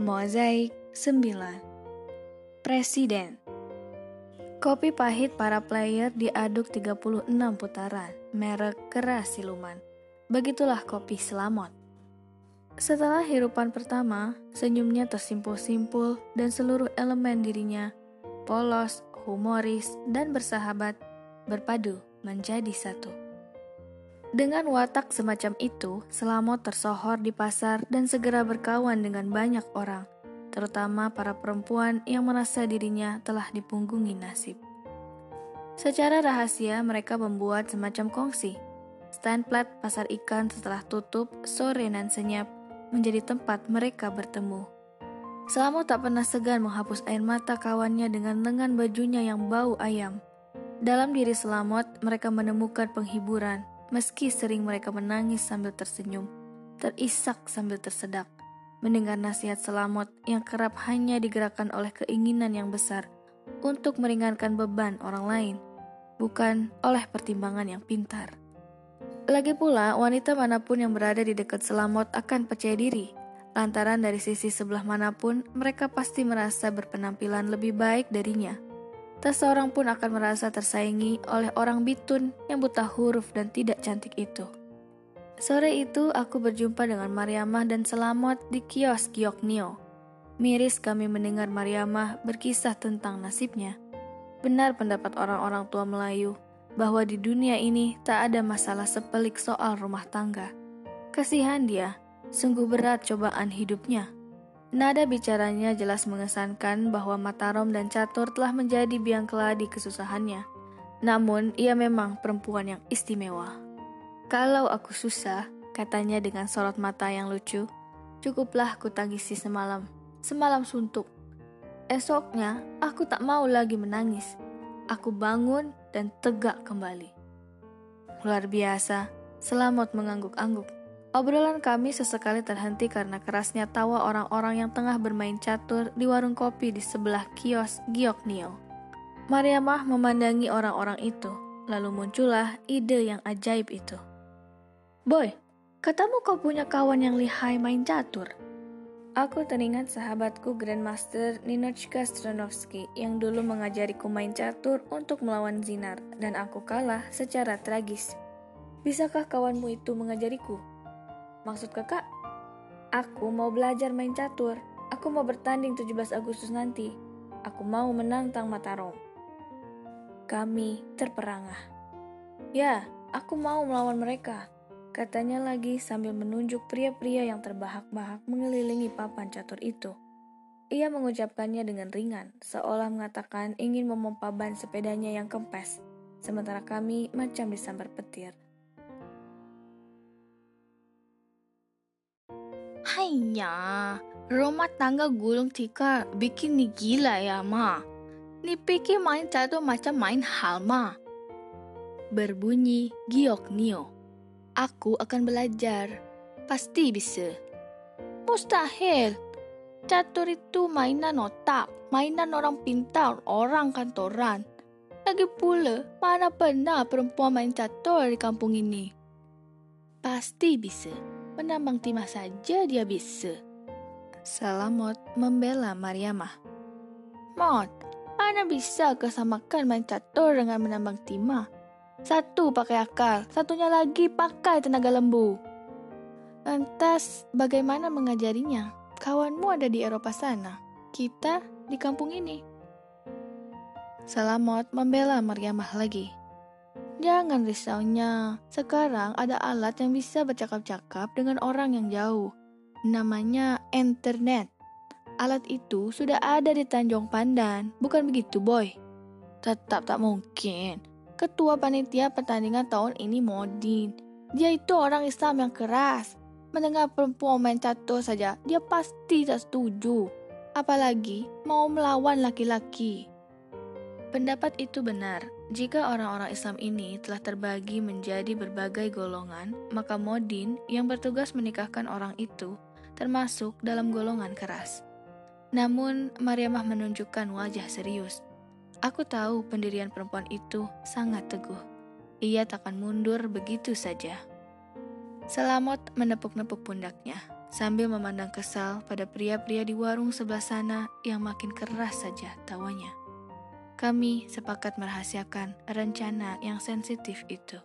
Mozaik 9 Presiden Kopi pahit para player diaduk 36 putaran, merek keras siluman. Begitulah kopi selamot. Setelah hirupan pertama, senyumnya tersimpul-simpul dan seluruh elemen dirinya, polos, humoris, dan bersahabat, berpadu menjadi satu. Dengan watak semacam itu, Selamot tersohor di pasar dan segera berkawan dengan banyak orang, terutama para perempuan yang merasa dirinya telah dipunggungi nasib. Secara rahasia, mereka membuat semacam kongsi. Stand plat pasar ikan setelah tutup sore nan senyap menjadi tempat mereka bertemu. Selamot tak pernah segan menghapus air mata kawannya dengan lengan bajunya yang bau ayam. Dalam diri Selamot, mereka menemukan penghiburan, Meski sering mereka menangis sambil tersenyum, terisak sambil tersedak, mendengar nasihat selamat yang kerap hanya digerakkan oleh keinginan yang besar untuk meringankan beban orang lain, bukan oleh pertimbangan yang pintar. Lagi pula, wanita mana pun yang berada di dekat Selamot akan percaya diri, lantaran dari sisi sebelah mana pun mereka pasti merasa berpenampilan lebih baik darinya. Tak seorang pun akan merasa tersaingi oleh orang bitun yang buta huruf dan tidak cantik itu. Sore itu aku berjumpa dengan Mariamah dan Selamat di kios Gioknio. Miris kami mendengar Mariamah berkisah tentang nasibnya. Benar pendapat orang-orang tua Melayu bahwa di dunia ini tak ada masalah sepelik soal rumah tangga. Kasihan dia, sungguh berat cobaan hidupnya. Nada bicaranya jelas mengesankan bahwa Matarom dan Catur telah menjadi biang keladi kesusahannya. Namun, ia memang perempuan yang istimewa. Kalau aku susah, katanya dengan sorot mata yang lucu, cukuplah ku tangisi semalam. Semalam suntuk. Esoknya, aku tak mau lagi menangis. Aku bangun dan tegak kembali. Luar biasa, Selamat mengangguk-angguk. Obrolan kami sesekali terhenti karena kerasnya tawa orang-orang yang tengah bermain catur di warung kopi di sebelah kios Giok Nio. Mariamah memandangi orang-orang itu, lalu muncullah ide yang ajaib itu. Boy, katamu kau punya kawan yang lihai main catur. Aku teringat sahabatku Grandmaster Ninochka Stranovski yang dulu mengajariku main catur untuk melawan Zinar dan aku kalah secara tragis. Bisakah kawanmu itu mengajariku? Maksud kakak? Aku mau belajar main catur. Aku mau bertanding 17 Agustus nanti. Aku mau menantang Mataram. Kami terperangah. Ya, aku mau melawan mereka. Katanya lagi sambil menunjuk pria-pria yang terbahak-bahak mengelilingi papan catur itu. Ia mengucapkannya dengan ringan, seolah mengatakan ingin memompa ban sepedanya yang kempes, sementara kami macam disambar petir. Haiya, rumah tangga gulung tika bikin ni gila ya, Ma. Ni pikir main catur macam main hal, Ma. Berbunyi giok nio. Aku akan belajar. Pasti bisa. Mustahil. Catur itu mainan otak, mainan orang pintar, orang kantoran. Lagi pula, mana pernah perempuan main catur di kampung ini? Pasti bisa menambang timah saja dia bisa. Salamot membela Mariamah. Mot, mana bisa kesamakan main catur dengan menambang timah? Satu pakai akal, satunya lagi pakai tenaga lembu. Lantas, bagaimana mengajarinya? Kawanmu ada di Eropa sana, kita di kampung ini. Salamot membela Mariamah lagi. Jangan risaunya, sekarang ada alat yang bisa bercakap-cakap dengan orang yang jauh. Namanya internet. Alat itu sudah ada di Tanjung Pandan, bukan begitu boy? Tetap tak mungkin. Ketua panitia pertandingan tahun ini Modin. Dia itu orang Islam yang keras. Mendengar perempuan main catur saja, dia pasti tak setuju. Apalagi mau melawan laki-laki. Pendapat itu benar. Jika orang-orang Islam ini telah terbagi menjadi berbagai golongan, maka Modin yang bertugas menikahkan orang itu termasuk dalam golongan keras. Namun, Mariamah menunjukkan wajah serius. Aku tahu pendirian perempuan itu sangat teguh. Ia takkan mundur begitu saja. Selamat menepuk-nepuk pundaknya. sambil memandang kesal pada pria-pria di warung sebelah sana yang makin keras saja tawanya. Kami sepakat merahasiakan rencana yang sensitif itu.